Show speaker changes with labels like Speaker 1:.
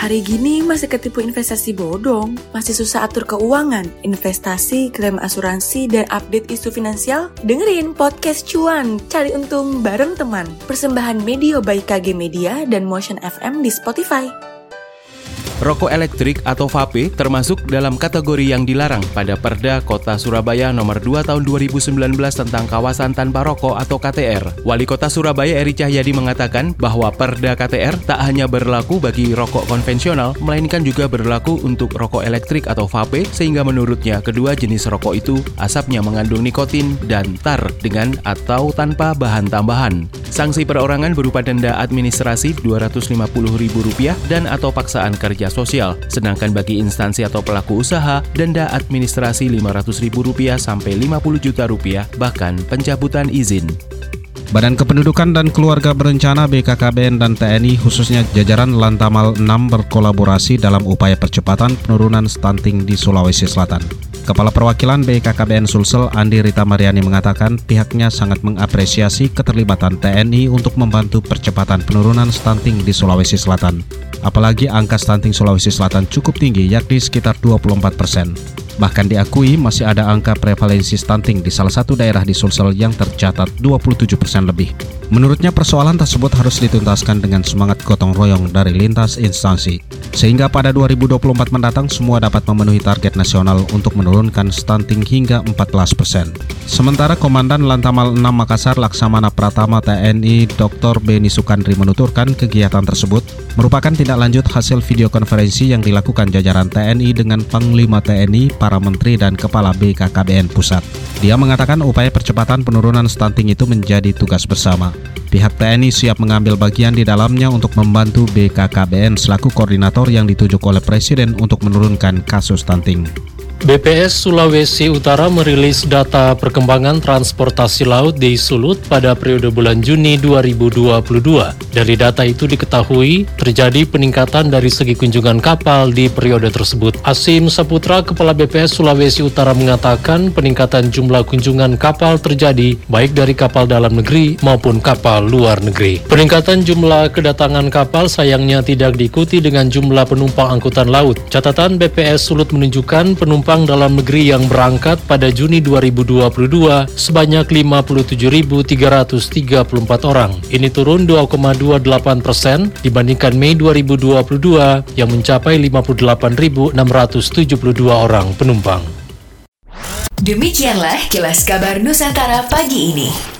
Speaker 1: Hari gini masih ketipu investasi bodong, masih susah atur keuangan, investasi, klaim asuransi, dan update isu finansial? Dengerin podcast cuan, cari untung bareng teman. Persembahan media by KG Media dan Motion FM di Spotify.
Speaker 2: Rokok elektrik atau vape termasuk dalam kategori yang dilarang pada Perda Kota Surabaya nomor 2 tahun 2019 tentang kawasan tanpa rokok atau KTR. Wali Kota Surabaya Eri Cahyadi mengatakan bahwa Perda KTR tak hanya berlaku bagi rokok konvensional, melainkan juga berlaku untuk rokok elektrik atau vape sehingga menurutnya kedua jenis rokok itu asapnya mengandung nikotin dan tar dengan atau tanpa bahan tambahan. Sanksi perorangan berupa denda administrasi Rp250.000 dan atau paksaan kerja sosial. Sedangkan bagi instansi atau pelaku usaha, denda administrasi Rp500.000 sampai Rp50 juta rupiah, bahkan pencabutan izin.
Speaker 3: Badan Kependudukan dan Keluarga Berencana BKKBN dan TNI khususnya jajaran Lantamal 6 berkolaborasi dalam upaya percepatan penurunan stunting di Sulawesi Selatan. Kepala Perwakilan BKKBN Sulsel Andi Rita Mariani mengatakan pihaknya sangat mengapresiasi keterlibatan TNI untuk membantu percepatan penurunan stunting di Sulawesi Selatan. Apalagi angka stunting Sulawesi Selatan cukup tinggi yakni sekitar 24 persen. Bahkan diakui masih ada angka prevalensi stunting di salah satu daerah di Sulsel yang tercatat 27% persen lebih. Menurutnya persoalan tersebut harus dituntaskan dengan semangat gotong royong dari lintas instansi, sehingga pada 2024 mendatang semua dapat memenuhi target nasional untuk menurunkan stunting hingga 14%. persen. Sementara Komandan Lantamal 6 Makassar Laksamana Pratama TNI Dr. Beni Sukandri menuturkan kegiatan tersebut merupakan tindak lanjut hasil video konferensi yang dilakukan jajaran TNI dengan Panglima TNI, para menteri dan kepala BKKBN pusat. Dia mengatakan upaya percepatan penurunan stunting itu menjadi tugas bersama. Pihak TNI siap mengambil bagian di dalamnya untuk membantu BKKBN selaku koordinator yang ditunjuk oleh Presiden untuk menurunkan kasus stunting.
Speaker 4: BPS Sulawesi Utara merilis data perkembangan transportasi laut di Sulut pada periode bulan Juni 2022. Dari data itu diketahui terjadi peningkatan dari segi kunjungan kapal di periode tersebut. Asim Saputra, Kepala BPS Sulawesi Utara mengatakan peningkatan jumlah kunjungan kapal terjadi baik dari kapal dalam negeri maupun kapal luar negeri. Peningkatan jumlah kedatangan kapal sayangnya tidak diikuti dengan jumlah penumpang angkutan laut. Catatan BPS Sulut menunjukkan penumpang penumpang dalam negeri yang berangkat pada Juni 2022 sebanyak 57.334 orang. Ini turun 2,28 persen dibandingkan Mei 2022 yang mencapai 58.672 orang penumpang.
Speaker 5: Demikianlah kilas kabar Nusantara pagi ini.